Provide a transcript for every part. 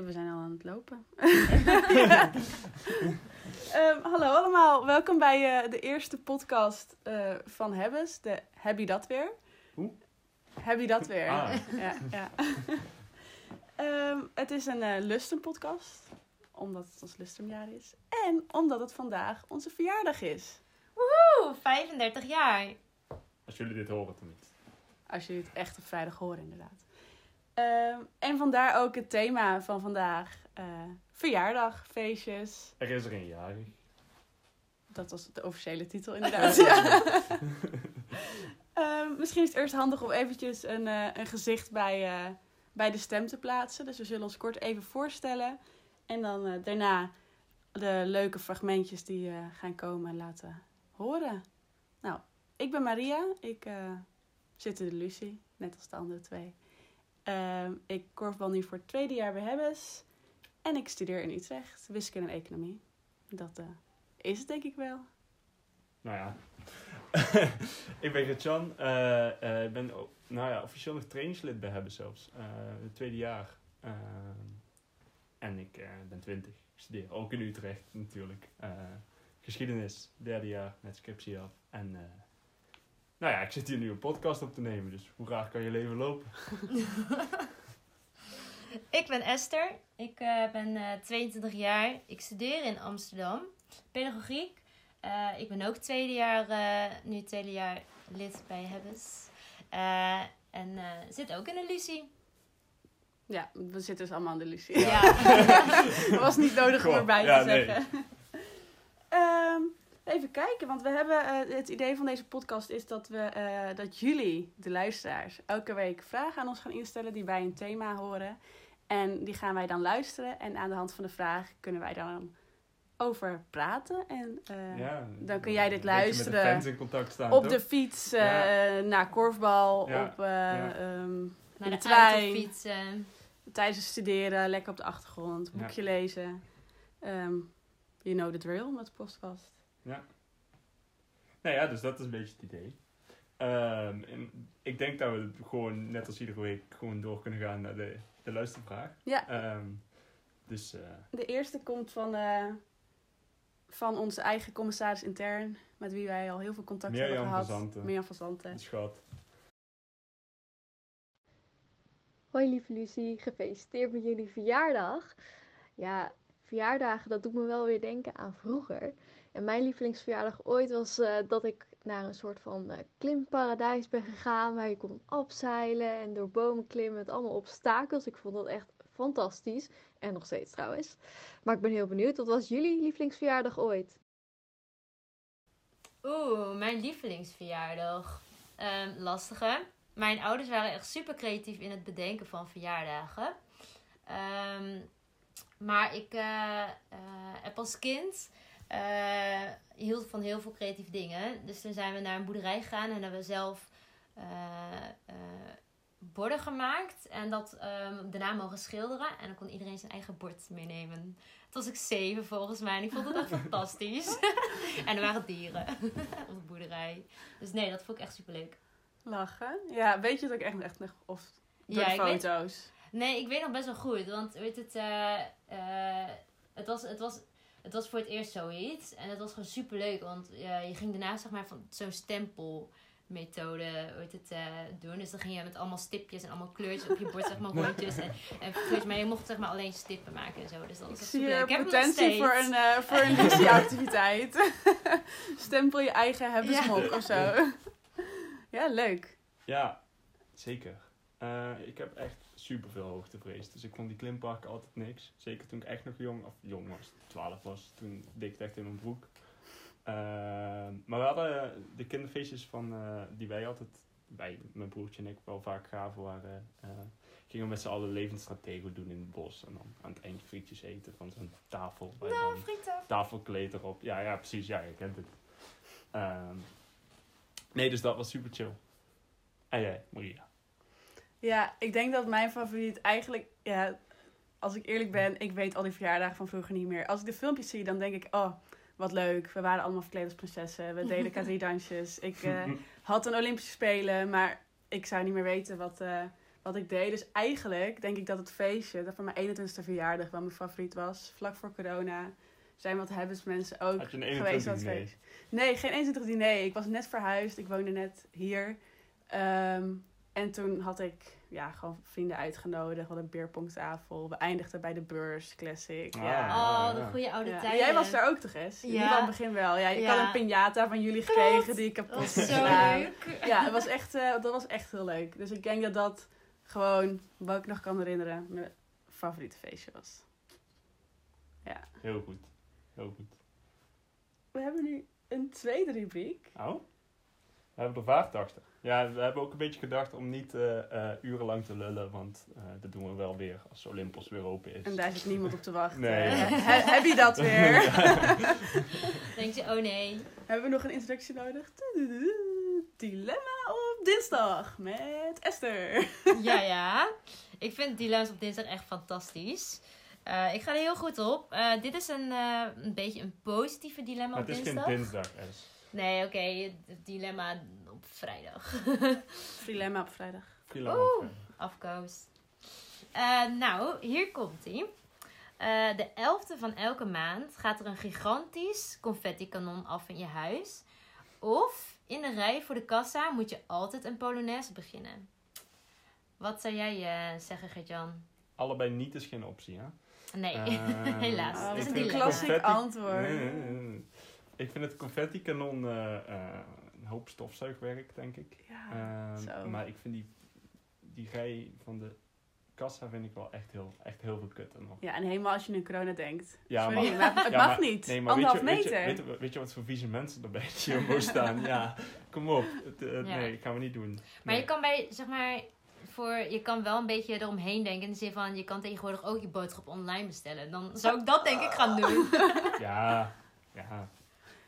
Ja, we zijn al aan het lopen. Ehm, hallo allemaal, welkom bij eh, de eerste podcast eh, van Hebbes. De Heb je dat weer? Hoe? Heb je dat weer? Ah. Ja, ja. Ehm, het is een uh, lustenpodcast, omdat het ons lustrumjaar is. En omdat het vandaag onze verjaardag is. Woehoe, 35 jaar. Als jullie dit horen tenminste. Als jullie het echt op vrijdag horen, inderdaad. Ehm, en vandaar ook het thema van vandaag. eh, verjaardag, feestjes. Er is er een jarig. Dat was de officiële titel, inderdaad. Ja. Ehm, misschien is het eerst handig om eventjes een, eh, een gezicht bij, eh, bij de stem te plaatsen. Dus we zullen ons kort even voorstellen. En dan daarna de leuke fragmentjes die gaan komen laten horen. Nou, ik ben Maria. Ik zit in de Lucie, net als de andere twee. Ehm, ik korfbal nu voor het tweede jaar bij Hebbes. En ik studeer in Utrecht, wiskunde en economie. Dat eh, is het denk ik wel. Nou ja. ik ben Gertjan. eh, ik ben nou ja, officieel nog trainingslid bij hebben zelfs. Het tweede jaar. Eh, en ik ben 20. Ik studeer ook in Utrecht natuurlijk. Geschiedenis, derde jaar, net scriptie af. En nou ja, ik zit hier nu een podcast op te nemen. Dus hoe graag kan je leven lopen? Ik ben Esther. Ik eh, ben eh, 22 jaar. Ik studeer in Amsterdam. Pedagogiek. Eh, ik ben ook tweede jaar, eh, nu tweede jaar lid bij Hebbes. Eh, en eh, zit ook in de Lucie. Ja, we zitten dus allemaal aan de Lucie. Ja. Dat was niet nodig om erbij ja, te nee. zeggen. Ehm, even kijken, want we hebben eh, het idee van deze podcast is dat we eh, dat jullie, de luisteraars, elke week vragen aan ons gaan instellen die bij een thema horen. En die gaan wij dan luisteren en aan de hand van de vraag kunnen wij dan over praten. En eh, Ja, dan kun jij dit luisteren Met de fans in contact staan. op toch? de fiets, eh, naar korfbal, Ja, op, eh, ja. ehm, Naar in de de trein. fietsen. tijdens het studeren, lekker op de achtergrond, Ja. boekje lezen. Ehm you know the drill met de podcast. Ja. Nou ja, dus dat is een beetje het idee. Ehm, en ik denk dat we gewoon, net als iedere week, gewoon door kunnen gaan naar de, de luistervraag. Ja. Ehm, dus eh, De eerste komt van, eh, van onze eigen commissaris intern, met wie wij al heel veel contact Mirjam hebben van gehad. Zanten. Mirjam van Zanten. het schat. Hoi lieve Lucie, gefeliciteerd met jullie verjaardag. Ja, verjaardagen, dat doet me wel weer denken aan vroeger. En mijn lievelingsverjaardag ooit was eh, dat ik naar een soort van eh, klimparadijs ben gegaan. Waar je kon opzeilen en door bomen klimmen met allemaal obstakels. Ik vond dat echt fantastisch. En nog steeds trouwens. Maar ik ben heel benieuwd, wat was jullie lievelingsverjaardag ooit? Oeh, mijn lievelingsverjaardag. Ehm lastige. Mijn ouders waren echt super creatief in het bedenken van verjaardagen. Ehm, maar ik eh, heb als kind hield van heel veel creatieve dingen. Dus toen zijn we naar een boerderij gegaan en hebben we zelf eh, eh, borden gemaakt. En dat ehm, daarna mogen schilderen. En dan kon iedereen zijn eigen bord meenemen. Toen was ik zeven volgens mij. En ik vond het echt fantastisch. en er waren dieren op de boerderij. Dus nee, dat vond ik echt superleuk. Lachen. Ja, weet je het ook echt, echt nog? Of door Ja, de ik weet- foto's? Nee, ik weet nog best wel goed. Want weet het, eh, eh, het, was, het, was, het was voor het eerst zoiets. En het was gewoon super leuk. Want eh, je ging daarna zeg maar van zo'n stempelmethode weet het, eh, doen. Dus dan ging je met allemaal stipjes en allemaal kleurtjes op je bord, zeg maar rondjes. En, en kleurtjes. Maar je mocht zeg maar alleen stippen maken en zo. Dus dat Ik was zie super leuk. Ik heb potentie voor een, eh voor een Lucie-activiteit. Stempel je eigen hebbesmok Ja. of zo. ja, leuk. Ja, zeker. Eh, ik heb echt super veel hoogtevrees. Dus ik vond die klimparken altijd niks. Zeker toen ik echt nog jong, of jong was, 12 was. Toen deed ik het echt in mijn broek. Ehm, maar we hadden de kinderfeestjes van, eh, die wij altijd, wij, mijn broertje en ik, wel vaak gaven waren. eh, gingen we met z'n allen levensstratego doen in het bos. En dan aan het eind frietjes eten van zo'n tafel. Nou, frieten. tafelkleed erop. Ja, ja, precies. Ja, je kent het. Ehm, nee, dus dat was super chill. En jij, Maria? Ja, ik denk dat mijn favoriet eigenlijk... Ja, als ik eerlijk ben, ik weet al die verjaardagen van vroeger niet meer. Als ik de filmpjes zie, dan denk ik... Oh, wat leuk. We waren allemaal verkleed als prinsessen. We deden K3-dansjes. Ik eh, had een Olympische Spelen, maar ik zou niet meer weten wat, eh, wat ik deed. Dus eigenlijk denk ik dat het feestje, dat van mijn 21ste verjaardag, wel mijn favoriet was. Vlak voor corona zijn wat mensen ook Had je een geweest 21 op het diner? feest. Nee, geen 21 diner. Ik was net verhuisd. Ik woonde net hier. Ehm, en toen had ik ja, gewoon vrienden uitgenodigd. We hadden een beerpongtafel. We eindigden bij de beurs. Classic. Ah. ja. Oh, ja. de goede oude Ja. tijden. Jij was daar ook toch eens? In Ja. ieder geval in het begin wel. Ja, ik Ja. had een piñata van jullie Klopt. gekregen die ik kapot Dat was heb zo leuk. Ja, het was echt, eh, dat was echt heel leuk. Dus ik denk dat dat gewoon, wat ik nog kan herinneren, mijn favoriete feestje was. Heel goed. Heel goed. We hebben nu een tweede rubriek. Oh? We hebben er vaart achter. Ja, we hebben ook een beetje gedacht om niet eh, eh, urenlang te lullen, want eh, dat doen we wel weer als Olympus weer open is. En daar zit niemand op te wachten. Nee. He- heb je dat weer? Denk je, oh nee. hebben we nog een introductie nodig? Dilemma op dinsdag met Esther. Ja, ja. Ik vind dilemma's op dinsdag echt fantastisch. Eh, ik ga er heel goed op. Eh, dit is een, eh, een beetje een positieve dilemma Maar op het is dinsdag. geen dinsdag, Es. Nee, oké. het dilemma op vrijdag. Dilemma op vrijdag. Dilemma Oeh. eh, Afkoos. Nou, hier komt ie. Eh, de 11e van elke maand gaat er een gigantisch confetti-kanon af in je huis. Of in de rij voor de kassa moet je altijd een polonaise beginnen. Wat zou jij eh, zeggen, Gert-Jan? Allebei niet is geen optie, hè? Nee, Eh, helaas. Oh, dat is wat een klassiek antwoord. Nee, nee, nee, nee. Ik vind het confetti-kanon eh, eh, een hoop stofzuigwerk, denk ik. Ja, Ehm, zo. maar ik vind die, die rij van de kassa vind ik wel echt heel, echt heel veel kutten nog. ja, en helemaal als je nu corona denkt. Ja, Sorry, maar- maar, het Ja, mag maar- niet. Nee, maar weet je, Anderhalf weet, je, meter. weet, je, weet je wat voor vieze mensen er bij Jumbo staan? Ja, kom op. Het, eh, Ja. Nee, gaan we niet doen. Maar Nee. je kan bij, zeg maar, voor, je kan wel een beetje eromheen denken. In de zin van, je kan tegenwoordig ook je boodschap online bestellen. Dan zou ik dat denk ik gaan doen. Ja, ja.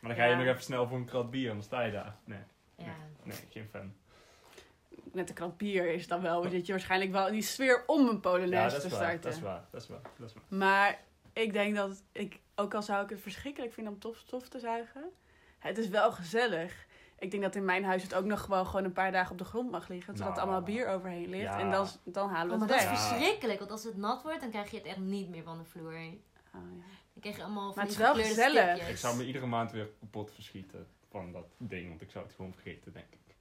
Maar dan ga je Ja. nog even snel voor een krat bier en dan sta je daar. Nee, Ja. nee, geen fan. Met de krant bier is dan wel, zit je waarschijnlijk wel in die sfeer om een Ja, polonaise dat te is waar. starten. Dat is waar. Dat is waar. Dat is waar. Maar ik denk dat ik, ook al zou ik het verschrikkelijk vinden om tof stof te zuigen, het is wel gezellig. Ik denk dat in mijn huis het ook nog gewoon, gewoon een paar dagen op de grond mag liggen, zodat Nou. er allemaal bier overheen ligt. Ja. En dan, dan halen Oh, we maar het dat is weg. Ja. verschrikkelijk. Want als het nat wordt, dan krijg je het echt niet meer van de vloer. Oh, ja. Dan krijg je allemaal van Maar die het is wel gezellig. stipjes. Ik zou me iedere maand weer kapot verschieten van dat ding, want ik zou het gewoon vergeten, denk ik.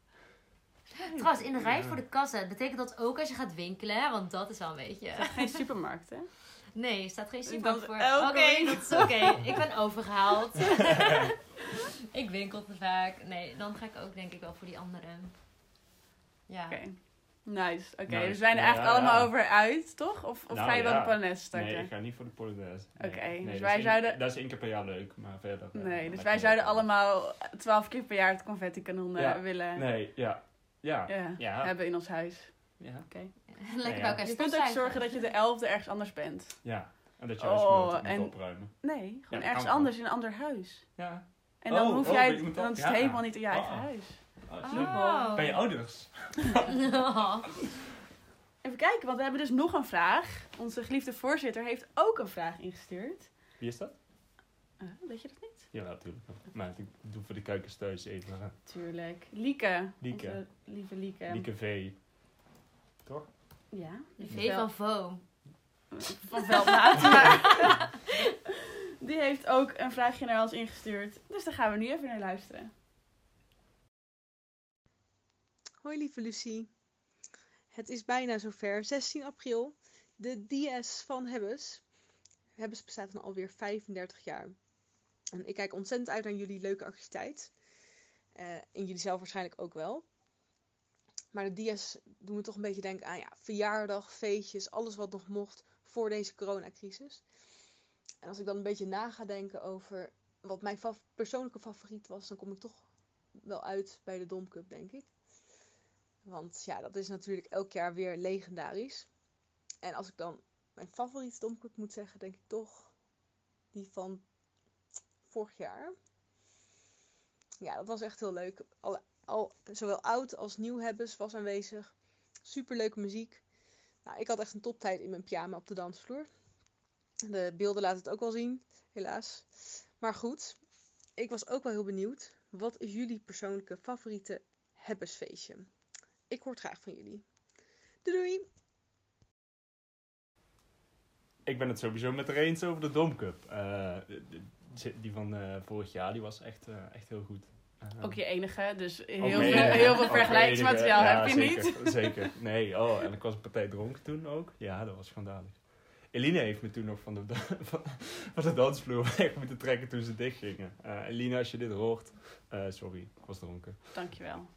Trouwens, in de rij Ja. voor de kassa, betekent dat ook als je gaat winkelen? hè? Want dat is wel een beetje... Geen supermarkt, hè? Nee, er staat geen supermarkt voor. Oké, dat is oké. Ik ben overgehaald. ik winkel te vaak. Nee, dan ga ik ook denk ik wel voor die andere. Ja. Oké. Nice. Oké, Nice. dus we zijn er Ja, eigenlijk ja. allemaal over uit, toch? Of, of Nou, ga je wel ja. de Polonaise starten? Nee, ik ga niet voor de Polonaise. Nee. Oké, Nee, dus wij zouden- Dat is één keer per jaar leuk, maar verder... eh, Nee, dus wij zouden allemaal twaalf keer per jaar het confetti-kanon Ja. willen Nee, ja. Ja. ja, Ja. hebben in ons huis. Ja. Oké. Lekker ja. bij elkaar Je kunt ook zorgen dat je de elfde ergens anders bent. Ja. En dat je Oh, huisgenoten moet en- opruimen. Nee, gewoon ergens anders in een ander huis. Ja. En dan Oh, hoef oh, jij, dan is het helemaal niet in je eigen Oh. Huis. Oh, Oh. super. Ben je ouders? Even kijken, want we hebben dus nog een vraag. Onze geliefde voorzitter heeft ook een vraag ingestuurd. Wie is dat? Eh, weet je dat niet? Ja, natuurlijk. Maar ik doe voor de kijkers thuis even. eh, Tuurlijk. Lieke. Lieke. Onze lieve Lieke. Lieke V. Toch? Ja. De V van Vo. van Veldmaat. maar Die heeft ook een vraagje naar ons ingestuurd. Dus daar gaan we nu even naar luisteren. Hoi lieve Lucie. Het is bijna zover. 16 april. De DS van Hebbes. Hebbes bestaat dan alweer 35 jaar. En ik kijk ontzettend uit naar jullie leuke activiteit. Eh, en jullie zelf waarschijnlijk ook wel. Maar de DS doen we toch een beetje denken aan ja, verjaardag, feestjes, alles wat nog mocht voor deze coronacrisis. En als ik dan een beetje na ga denken over wat mijn persoonlijke favoriet was, dan kom ik toch wel uit bij de Domcup, denk ik. Want ja, dat is natuurlijk elk jaar weer legendarisch. En als ik dan mijn favoriete Domcup moet zeggen, denk ik toch die van vorig jaar. Ja, dat was echt heel leuk. Al, zowel oud als nieuw hebbes was aanwezig. Superleuke muziek. Nou, ik had echt een toptijd in mijn pyjama op de dansvloer. De beelden laten het ook wel zien, helaas. Maar goed, ik was ook wel heel benieuwd. Wat is jullie persoonlijke favoriete hebbesfeestje? Ik hoor het graag van jullie. Doei doei! Ik ben het sowieso met haar eens over de Domcup. Eh, die van eh, vorig jaar, die was echt, eh, echt heel goed. Ook je enige, dus heel, veel, heel veel vergelijkingsmateriaal heb je niet. Zeker. Nee, oh, en ik was een partij dronken toen ook. Ja, dat was schandalig. Eline heeft me toen nog van de, van, van de dansvloer weg moeten trekken toen ze dichtgingen. Eh Eline, als je dit hoort, eh, sorry, ik was dronken. Dankjewel.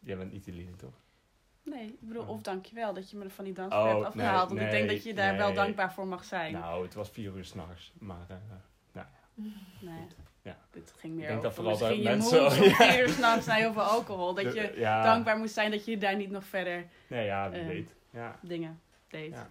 Jij bent niet Eline, toch? Nee, ik bedoel, Oh. of dankjewel dat je me er van die dans Oh, hebt afgehaald. nee, want ik denk dat je daar wel dankbaar voor mag zijn. Nou, het was vier uur s'nachts, maar... eh, nee, Ja. dit ging meer Ik denk over dat vooral misschien dat je mensen- moed Ja. vier uur s'nachts na heel veel alcohol. Dat de- je ja, dankbaar moest zijn dat je daar niet nog verder Nee, ja, wie eh, weet. Ja. dingen deed. Ja.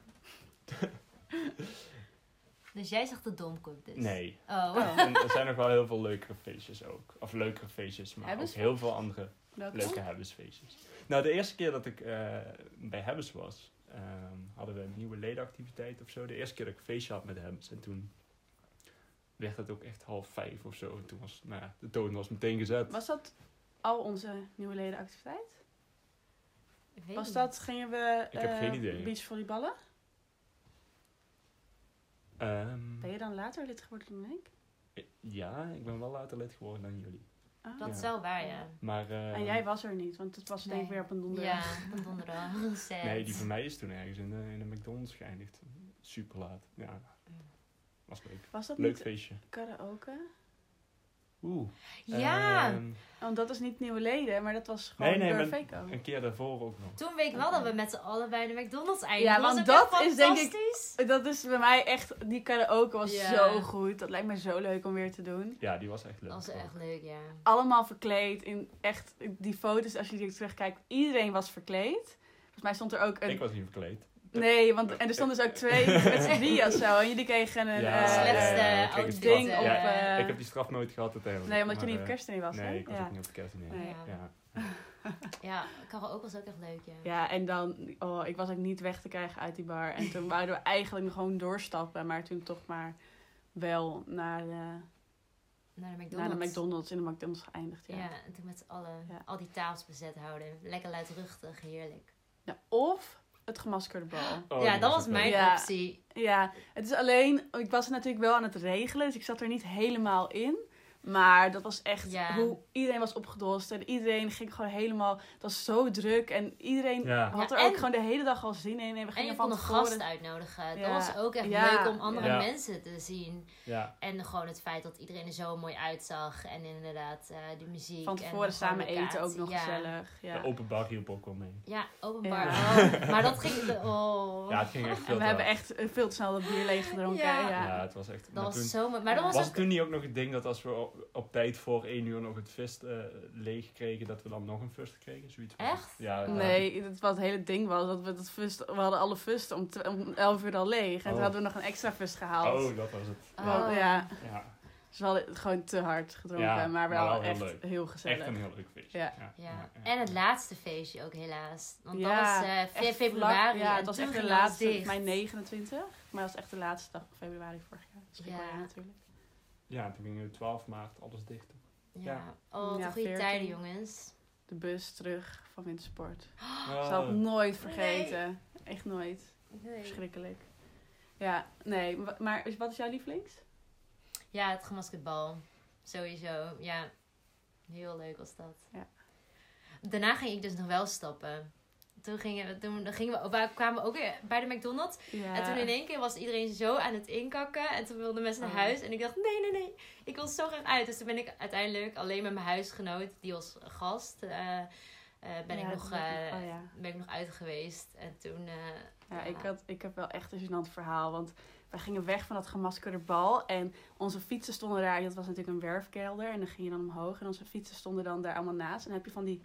Dus jij zegt de Domcup dus? Nee. Oh. En er zijn nog wel heel veel leukere feestjes ook. Of leukere feestjes, maar ook heel veel andere Welke? leuke Hebbesfeestjes. Nou, de eerste keer dat ik eh, bij Hebbes was, ehm, hadden we een nieuwe ledenactiviteit of zo. De eerste keer dat ik een feestje had met Hebbes. En toen werd het ook echt half vijf of zo. En toen was, nou ja, de toon was meteen gezet. Was dat al onze nieuwe ledenactiviteit? Ik weet Was dat, gingen we Ik heb eh, geen idee. beachvolleyballen? Ehm, Ben je dan later lid geworden dan ik? ja, ik ben wel later lid geworden dan jullie. Ah. Dat is wel waar, ja. Maar, eh, En jij was er niet, want het was denk ik weer op een donderdag. Ja, een donderdag. Nee, die van mij is toen ergens in de, in de McDonald's geëindigd. Super laat. Ja, was leuk. Was dat Leuk niet feestje. karaoke? Oeh. Ja, Ehm, Want dat is niet nieuwe leden, maar dat was gewoon Nee, nee, door een keer daarvoor ook nog. toen weet ik wel dat we met z'n allen bij de McDonald's eindigen. Ja, was want dat is denk ik- fantastisch. Dat is bij mij echt, die karaoke was Ja. zo goed. Dat lijkt me zo leuk om weer te doen. Ja, die was echt leuk. Dat was echt leuk, ja. Allemaal verkleed in echt, die foto's als je die terugkijkt, iedereen was verkleed. Volgens mij stond er ook een... Ik was niet verkleed. Nee, want en er stonden dus ook twee met z'n drieën of zo. En jullie kregen een Ja, eh, Slechtste ja, ding op... Ja, eh, ik heb die straf nooit gehad uiteindelijk. nee, omdat je maar, niet op eh, kerstdiner was, hè? Nee, ik was ja. ook niet op de kerstdiner. Nee. Ja. Ja, karaoke was ook echt leuk, ja. Ja, en dan, oh, ik was ook niet weg te krijgen uit die bar. En toen wouden we eigenlijk gewoon doorstappen, maar toen toch maar wel naar de, Naar de naar McDonald's. de McDonald's, in de McDonald's geëindigd. Ja. Ja, en toen met z'n allen Ja. al die tafels bezet houden. Lekker luidruchtig, heerlijk. Ja, of het gemaskerde bal. Oh, ja, dat was mijn Ja. optie. Ja, het is alleen, ik was er natuurlijk wel aan het regelen, dus ik zat er niet helemaal in. Maar dat was echt Ja. hoe iedereen was opgedost. En iedereen ging gewoon helemaal. Het was zo druk. En iedereen Ja. had Ja, er ook en- gewoon de hele dag al zin in. En we En gingen je van gast uitnodigen. Ja. Dat was ook echt Ja. leuk om andere Ja. mensen te zien. Ja, En gewoon het feit dat iedereen er zo mooi uitzag. En inderdaad eh de muziek. Van en tevoren de samen eten ook nog ja. gezellig. Ja. de open bar hielp ook wel mee. Ja, openbaar. Ja. Oh, maar dat ging... de- Oh. Ja, het ging echt veel En we hebben echt eh, veel te snel dat bier leeg gedronken. Ja. Ja. Ja, het was echt... Dat maar was toen, zo mooi. Maar dat was, was ook... toen niet ook nog het ding dat als we op, tijd voor één uur nog het vest eh, leeg kregen, dat we dan nog een fust kregen? Zoiets was het. Echt? Ja, ja. Nee, het, wat het hele ding was dat we dat fust, we hadden alle fust om, om 11 uur al leeg. En toen Oh. hadden we nog een extra fust gehaald. Oh, dat was het. Oh. ja, Ja, dus we hadden het gewoon te hard gedronken, Ja, maar wel, maar wel heel echt heel gezellig. echt een heel leuk feestje. Ja. Ja, En het laatste feestje ook helaas. Want Ja, dat was eh, Echt 4 vlak- februari. ja, het was toen echt de laatste, mijn 29. Maar dat was echt de laatste dag van februari vorig jaar. Dus ja. natuurlijk. Ja, toen ging het 12 maart alles dicht. Ja. Ja. Oh, Ja, goede 14. tijden, jongens. De bus terug van wintersport. Oh, Ik zal het nooit vergeten. Echt nooit. Verschrikkelijk. Ja, nee. Maar wat is jouw lievelings? Ja, het gemaskerd bal. Sowieso. Ja, heel leuk was dat. Ja. Daarna ging ik dus nog wel stappen. Toen gingen we, toen gingen we, we kwamen ook weer bij de McDonald's. Ja. En toen in één keer was iedereen zo aan het inkakken. En toen wilden mensen naar Oh. huis. En ik dacht, nee, nee, nee. Ik wil zo graag uit. Dus toen ben ik uiteindelijk alleen met mijn huisgenoot, die was gast, eh, eh, ben, Ja, ik nog, eh, oh, ja. ben ik nog uit geweest. En toen... Ja, ik, had, ik heb wel echt een gênant verhaal. Want wij gingen weg van dat gemaskerde bal. En onze fietsen stonden daar. Dat was natuurlijk een werfkelder. En dan ging je dan omhoog. En onze fietsen stonden dan daar allemaal naast. En dan heb je van die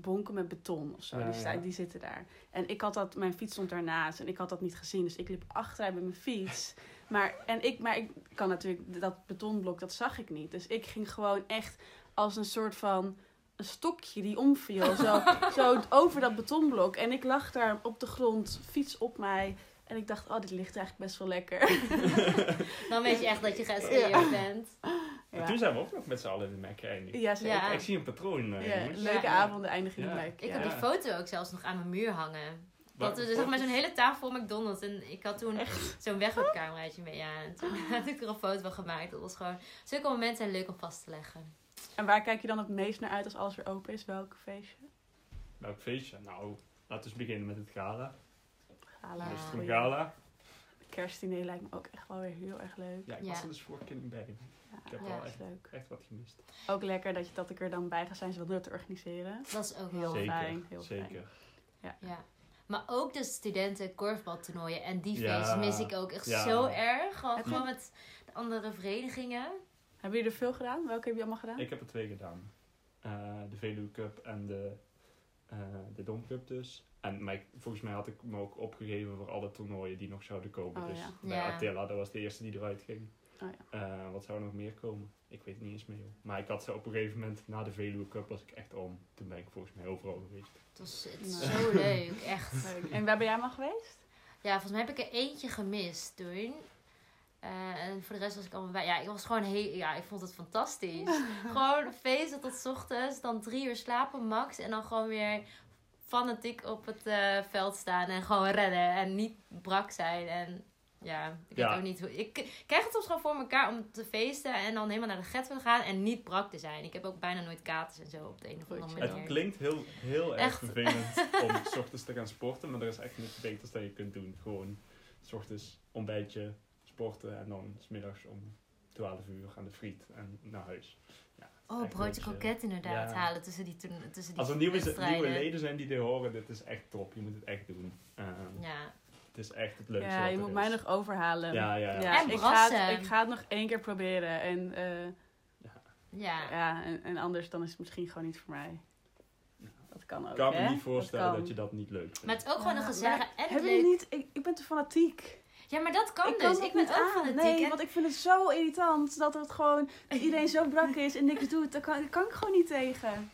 bonken met beton of zo. Ja, die, staan, ja. die zitten daar. En ik had dat, mijn fiets stond daarnaast. En ik had dat niet gezien. Dus ik liep achteruit met mijn fiets. Maar, en ik, maar ik kan natuurlijk, dat betonblok, dat zag ik niet. Dus ik ging gewoon echt als een soort van een stokje die omviel. Zo, zo over dat betonblok. En ik lag daar op de grond, fiets op mij. En ik dacht, oh, dit ligt eigenlijk best wel lekker. dan weet je echt dat je geëscaleerd bent. Maar Ja, toen zijn we ook nog met z'n allen in de Mac geëindigd. ja, zeker. Ja. Ik zie een patroon, eh, Ja, jongens. leuke Ja. avonden eindigen in Ja. de Mac. Ik ja. heb die foto ook zelfs nog aan mijn muur hangen. Dat we Waar- zeg maar zo'n hele tafel vol McDonald's. En ik had toen Echt? zo'n wegwerpcameraatje mee. Ja, en toen had ik er een foto van gemaakt. Dat was gewoon... Zulke momenten zijn leuk om vast te leggen. En waar kijk je dan het meest naar uit als alles weer open is? Welk feestje? Welk feestje? Nou, laten we beginnen met het gala. Gala. Een? Kerstdiner lijkt me ook echt wel weer heel erg leuk. Ja, ik Ja. was er dus vorige keer niet bij. Ik heb Ja. wel echt, leuk. echt wat gemist. Ook lekker dat, je, dat ik er dan bij ga zijn, zodat dat te organiseren. Dat is ook Heel Zeker, fijn, heel zeker. Ja. Maar ook de studenten korfbaltoernooien en die Ja. feesten mis ik ook echt Ja. zo erg. Gewoon, Heb je- gewoon met de andere verenigingen. Hebben jullie er veel gedaan? Welke heb je allemaal gedaan? Ik heb er twee gedaan. Eh, de Veluwe Cup en de, eh de Dom Cup dus. En maar ik- volgens mij had ik me ook opgegeven voor alle toernooien die nog zouden komen. Oh, dus ja. bij Ja. Attila, dat was de eerste die eruit ging. Oh, Eh, wat zou er nog meer komen? Ik weet het niet eens meer. joh. Maar ik had ze op een gegeven moment, na de Veluwe Cup was ik echt om. Toen ben ik volgens mij overal geweest. Het was het is Nee. zo leuk, echt. Leuk. En waar ben jij allemaal geweest? Ja, volgens mij heb ik er eentje gemist toen. Eh, en voor de rest was ik allemaal bij. Ja, ik was gewoon heel. Ja, ik vond het fantastisch. gewoon feesten tot 's ochtends, dan drie uur slapen max. En dan gewoon weer fanatiek op het eh, veld staan en gewoon rennen. En niet brak zijn. En ja, ik Ja. weet ook niet hoe. Ik krijg het soms gewoon voor elkaar om te feesten en dan helemaal naar de get te gaan en niet brak te zijn. Ik heb ook bijna nooit katers en zo op de een of andere manier. Het klinkt heel, heel erg Echt. vervelend om s ochtends te gaan sporten, maar er is echt niks beters dat je kunt doen. Gewoon s ochtends ontbijtje, sporten en dan smiddags om 12 uur aan de friet en naar huis. Ja, Oh, broodje chill. kroket inderdaad Ja. halen tussen die, tussen die Als er nieuwe, nieuwe leden zijn die dit horen, dit is echt top. Je moet het echt doen. Ehm, Ja. Het is echt het leukste Ja, wat je er moet is. mij nog overhalen. Ja, ja, ja. Ja, En ik, ga het, ik ga het nog één keer proberen. En, eh, Ja. ja, en, en anders dan is het misschien gewoon niet voor mij. Dat kan ook, Ik kan me hè? niet voorstellen dat, je dat niet leuk vindt. Maar het is ook gewoon Ja, een gezellige en Hebben leuk. jullie niet... Ik, ik ben te fanatiek. Ja, maar dat kan ik dus. ik ben ook aan. fanatiek. Nee, en- want ik vind het zo irritant dat het gewoon... Dat iedereen zo brak is en niks doet. Daar kan, daar kan ik gewoon niet tegen.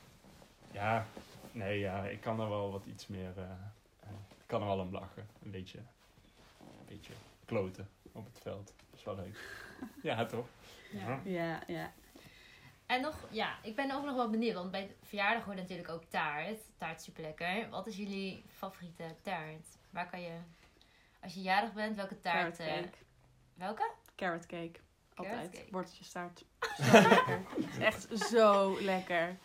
Ja, nee, ja, ik kan er wel wat iets meer... eh, eh, ik kan er wel om lachen. Een beetje, een beetje kloten op het veld. Dat is wel leuk. Ja, toch? Ja. Ja, ja. En nog, ja, ik ben ook nog wel benieuwd. Want bij verjaardag hoort natuurlijk ook taart. Taart is super lekker. Wat is jullie favoriete taart? Waar kan je, als je jarig bent, welke taart? Carrot eh, cake. welke? Carrot cake. Altijd. Carrot. Worteltjestaart. Zo lekker. Het is echt zo lekker.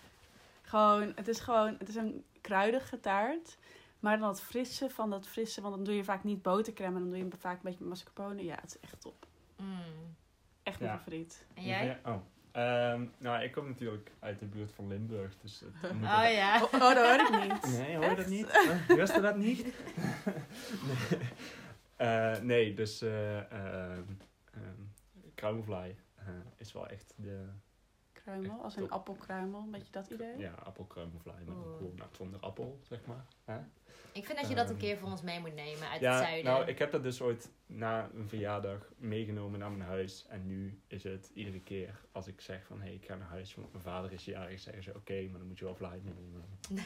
Gewoon, het is gewoon, het is een kruidige taart. Maar dan het frisse van dat frisse, want dan doe je vaak niet botercrème. Dan doe je vaak een beetje met mascarpone. Ja, het is echt top. Mm. Echt mijn Ja. favoriet. En jij? Oh. Ehm, nou, ik kom natuurlijk uit de buurt van Limburg, dus het moet Oh ja. Oh, oh, dat hoor ik niet. Nee, hoor je dat niet? Huh? Wist je dat niet? nee. Eh, nee, dus eh ehm ehm, kruimelvlaai is wel echt de Kruimel, als een appelkruimel. Een beetje dat idee. ja, appelkruimelvlaai, maar dan Oeh. gewoon nou, zonder appel, zeg maar. Hè? Ik vind dat je dat een Ehm, keer voor ons mee moet nemen uit het Ja, zuiden. nou, ik heb dat dus ooit na een verjaardag meegenomen naar mijn huis. En nu is het iedere keer als ik zeg van, hé, hey, ik ga naar huis, want mijn vader is jarig, zeggen ze, oké, maar dan moet je wel vlaai meenemen.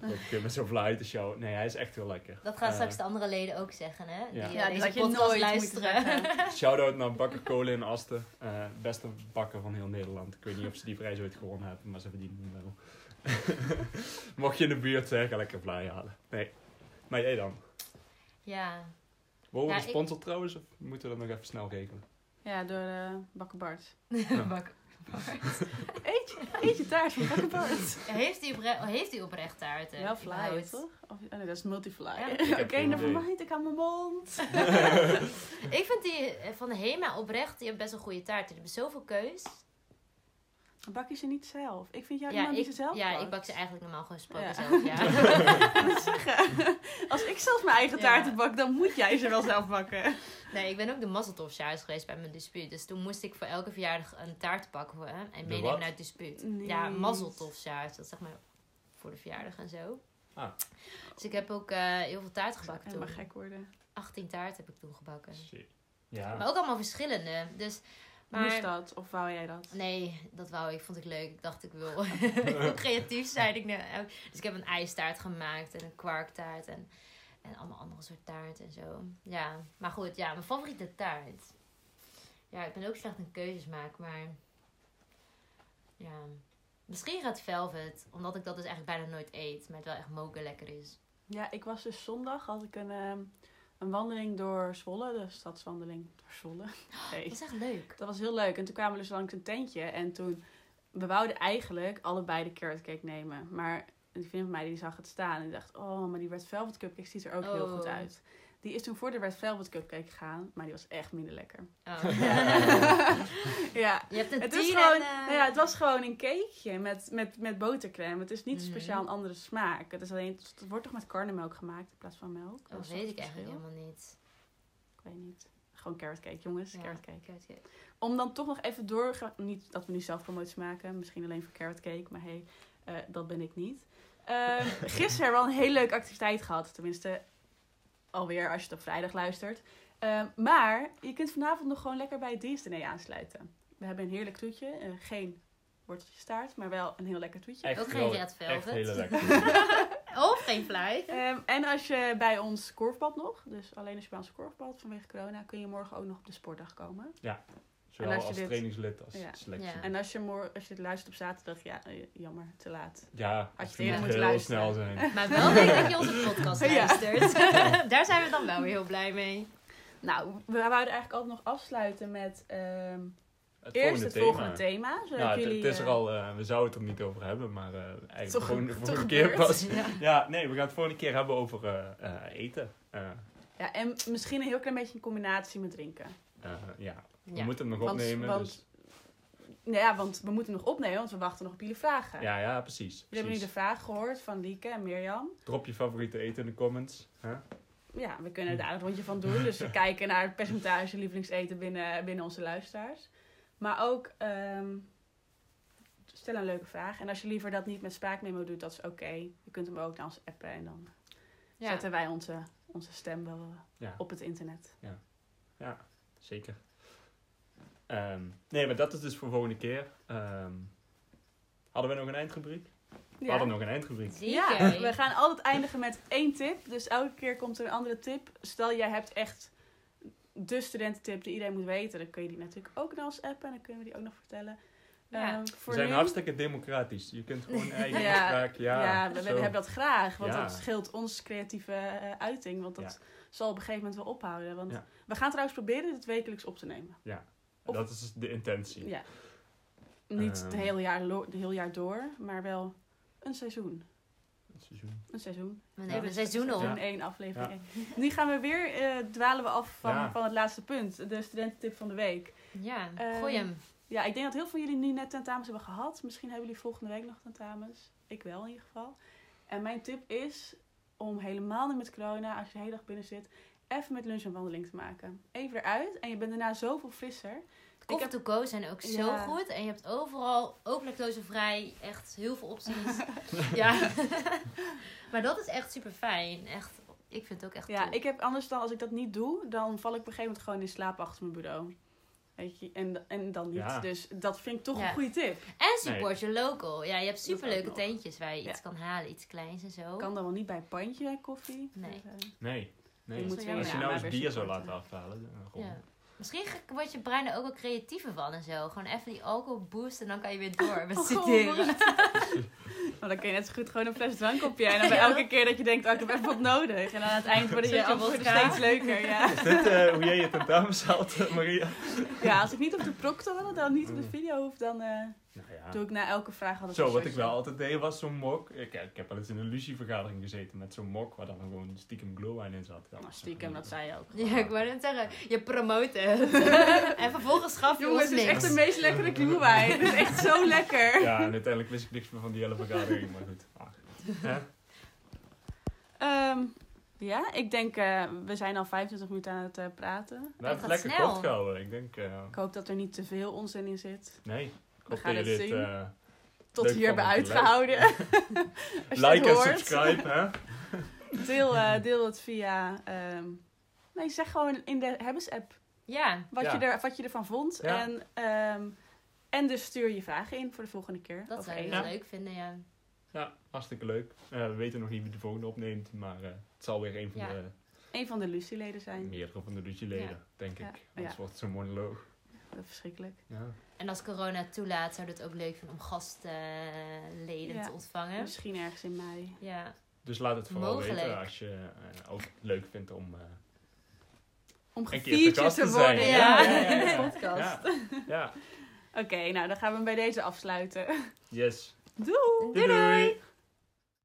Dan kun je met zo'n te show. Nee, hij is echt heel lekker. Dat gaan Eh, straks de andere leden ook zeggen, hè? Die Ja. eh, Ja, deze dat je podcast nooit luisteren. Shout-out naar Bakker Kolen in Asten. Eh, beste bakker van heel Nederland. Ik weet niet of ze die prijs ooit gewonnen hebben, maar ze verdienen hem wel. Mocht je in de buurt zijn, ga lekker vlaai halen. Nee. Maar jij dan? ja. Worden Ja, we ik- trouwens? Of moeten we dat nog even snel regelen? Ja, door uh, Bakker Bart. Bak- Eet je, eet je taart van Bakker Bart. heeft hij opre- heeft hij oprecht taarten? Ja, fly, toch? Of, oh nee, dat is multifly. Ja. Oké, never mind. Ik hou mijn mond. Ik vind die eh, van de Hema oprecht, die hebben best wel goede taarten. Die hebben zoveel keus. Bak je ze niet zelf? Ik vind jou Ja, iemand die ik, ze zelf ja bakt. ik bak ze eigenlijk normaal gewoon gesproken Ja. zelf, ja. Ik moet zeggen, als ik zelf mijn eigen Ja. taarten bak, dan moet jij ze wel zelf bakken. nee, ik ben ook de mazzeltofsjaars geweest bij mijn dispuut. Dus toen moest ik voor elke verjaardag een taart pakken hè, en meenemen naar het dispuut. Nee. Ja, mazzeltofsjaars. Dat is zeg maar voor de verjaardag en zo. Ah. Dus ik heb ook eh, heel veel taart gebakken Helemaal toen. gek worden. 18 taart heb ik toen gebakken. Shit. Ja. Maar ook allemaal verschillende. Dus, maar... Moest dat? Of wou jij dat? Nee, dat wou ik. Vond ik leuk. Ik dacht ik wil, ik wil creatief zijn. Ik, nou, dus ik heb een ijstaart gemaakt en een kwarktaart en, en allemaal andere soort taart en zo. Ja, maar goed. Ja, mijn favoriete taart. Ja, ik ben ook slecht in keuzes maken, maar... Ja, misschien gaat velvet. Omdat ik dat dus eigenlijk bijna nooit eet. Maar het wel echt mogen lekker is. Ja, ik was dus zondag, had ik een, ehm, een wandeling door Zwolle, de stadswandeling door Zwolle. Nee. Dat is echt leuk. Dat was heel leuk. En toen kwamen we dus langs een tentje. En toen, we wouden eigenlijk allebei de carrot cake nemen. Maar een vriend van mij die zag het staan en die dacht, oh, maar die Red Velvet Cupcake ziet er ook heel Oh. goed uit. Die is toen voor de Red Velvet Cupcake gegaan, maar die was echt minder lekker. Oh. ja. Je hebt een Het, is gewoon, en, eh, nou ja, het was gewoon een cakeje met, met, met botercrème. Het is niet Mhm. speciaal een andere smaak. Het, is alleen, het wordt toch met karnemelk gemaakt in plaats van melk? Dat weet ik eigenlijk helemaal niet. Ik weet niet. Gewoon carrot cake, jongens. Ja, Carrot cake. carrot cake. Om dan toch nog even doorgaan. Niet dat we nu zelf promoties maken. Misschien alleen voor carrot cake. Maar hey, eh, dat ben ik niet. Ehm, gisteren hebben we al een hele leuke activiteit gehad. Tenminste, alweer als je het op vrijdag luistert. Ehm, maar je kunt vanavond nog gewoon lekker bij het dienstdiner aansluiten. We hebben een heerlijk toetje. eh, geen worteltje staart, maar wel een heel lekker toetje. Echt Ook geen Red Echt Velvet. hele lekker. Of geen fly. Ehm, en als je bij ons korfbad nog, dus alleen als je bij ons korfbad vanwege corona, kun je morgen ook nog op de sportdag komen. Zowel als je als dit- trainingslid als Ja. selectie. Ja. En als je, mor- als je het luistert op zaterdag, ja, eh, jammer, te laat. ja Had je het eerder moet moeten heel luisteren. snel zijn. Maar wel leuk dat je onze podcast Ja. luistert. Daar zijn we dan wel weer heel blij mee. Nou, we wouden eigenlijk altijd nog afsluiten met ehm, Het eerst het thema. volgende thema. Zodat Ja, het, jullie, het is er eh, al, eh, we zouden het er niet over hebben, maar eh eigenlijk Toch- de volgende, keer pas. Ja. Ja, nee, we gaan het volgende keer hebben over eh, eh, eten. Eh, Ja, en misschien een heel klein beetje in combinatie met drinken. eh, ja, we Ja. moeten hem nog Want- opnemen. want- dus, Nou ja, want we moeten nog opnemen, want we wachten nog op jullie vragen. ja, ja, precies. Jullie hebben nu de vraag gehoord van Lieke en Mirjam. Drop je favoriete eten in de comments. hè? Ja, we kunnen daar een rondje van doen. Dus we kijken naar het percentage lievelingseten binnen, binnen onze luisteraars. Maar ook, ehm, stel een leuke vraag. En als je liever dat niet met spraakmemo doet, dat is oké. Je kunt hem ook naar ons appen en dan Ja. zetten wij onze, onze stem wel Ja. op het internet. Ja, zeker. Ehm, nee, maar dat is dus voor volgende keer. Ehm, hadden we nog een eindrubriek? We Ja. hadden nog een eindrubriek. Zeker. Ja, we gaan altijd eindigen met één tip. Dus elke keer komt er een andere tip. Stel, jij hebt echt de studententip die iedereen moet weten. Dan kun je die natuurlijk ook naar ons appen. En dan kunnen we die ook nog vertellen. Ja. Ehm, We zijn nu- hartstikke democratisch. Je kunt gewoon eigen Ja. Ja, Ja, we, we hebben dat graag. Want Ja. dat scheelt ons creatieve eh, uiting. Want dat zal op een gegeven moment wel ophouden. Want Ja. we gaan trouwens proberen dit wekelijks op te nemen. Of- Dat is de intentie. Ja. Niet het Ehm. hele jaar, het hele jaar door, maar wel een seizoen. Het seizoen. Een seizoen. We nemen dus een seizoen op. Seizoen 1, aflevering 1. Nu gaan we weer, eh, dwalen we af van, Ja. van het laatste punt. De studententip van de week. Ja, Ehm, gooi hem. Ja, ik denk dat heel veel van jullie nu net tentamens hebben gehad. Misschien hebben jullie volgende week nog tentamens. Ik wel in ieder geval. En mijn tip is om helemaal niet met corona, als je de hele dag binnen zit, even met lunch een wandeling te maken. Even eruit en je bent daarna zoveel frisser. Heb- to go zijn ook zo Ja. goed. En je hebt overal, ook lactosevrij, echt heel veel opties. ja. maar dat is echt super fijn. Echt, ik vind het ook echt Ja, top. ik heb anders dan als ik dat niet doe, dan val ik op een gegeven moment gewoon in slaap achter mijn bureau. Weet je, en, en dan niet. Ja. Dus dat vind ik toch Ja. een goede tip. En support your local. Ja, je hebt super leuke tentjes waar je Ja. iets kan halen, iets kleins en zo. Kan dan wel niet bij een pandje koffie. Nee. Dus, eh, Nee. Nee. Je moet weer- Als je nou eens bier zou laten afhalen. Ja. Misschien wordt je brein er ook wel creatiever van en zo. Gewoon even die alcohol boosten en dan kan je weer door met studeren. Maar dan kun je net zo goed gewoon een fles drank op je. En dan bij elke keer dat je denkt, oh, ik heb even wat nodig. En dan aan het eind worden je wodka. steeds leuker. Ja. Is dit eh, hoe jij je tentamens haalt, eh, Maria? ja, als ik niet op de proctor, dan niet op de video hoef, dan eh, ja. doe ik na elke vraag altijd Zo, wat ik wel altijd deed was zo'n mok. Ik, ik heb wel eens in een Lucie-vergadering gezeten met zo'n mok waar dan gewoon stiekem glowwine in zat. Ja, Nou, stiekem, dat zei je ook. Ja, ik wou net zeggen, je promoot het. en vervolgens gaf je Jongens, ons het is niks. echt de meest lekkere glühwein. Het is echt zo lekker. Ja, en uiteindelijk wist ik niks meer van die hele vergadering, maar goed. Ah. Hè? Ehm, ja, ik denk, eh, we zijn al 25 minuten aan het eh, praten. We hebben het gaat lekker snel. kort gehouden. Ik denk, eh, Ik hoop dat er niet te veel onzin in zit. nee. Ik We gaan het dit, zien. eh, Tot Leuk hier van hebben om te uitgehouden. Like en subscribe, hè? Deel, eh, deel het via... ehm, nee, zeg gewoon in de Hebbes-app Ja, wat, Ja. je er, wat je ervan vond. Ja. En, ehm, en dus stuur je vragen in voor de volgende keer. dat zou je eten. wel leuk vinden, ja. Ja, hartstikke leuk. Eh, we weten nog niet wie de volgende opneemt, maar eh, het zal weer een van Ja. de Een van de Lucie-leden zijn. meerdere van de Lucie-leden, Ja. denk Ja. ik. Anders Ja. wordt het zo'n monoloog. Dat is verschrikkelijk. Ja. En als corona toelaat, zou het ook leuk vinden om gastleden Ja. te ontvangen. Misschien ergens in mei. Ja, Dus laat het vooral Mogelijk. weten als je eh, ook leuk vindt om... eh, Om Een keer te worden Ja. ja, Ja, ja, in de ja. podcast. ja, ja, Oké, nou dan gaan we hem bij deze afsluiten. yes. Doei! doei. doei.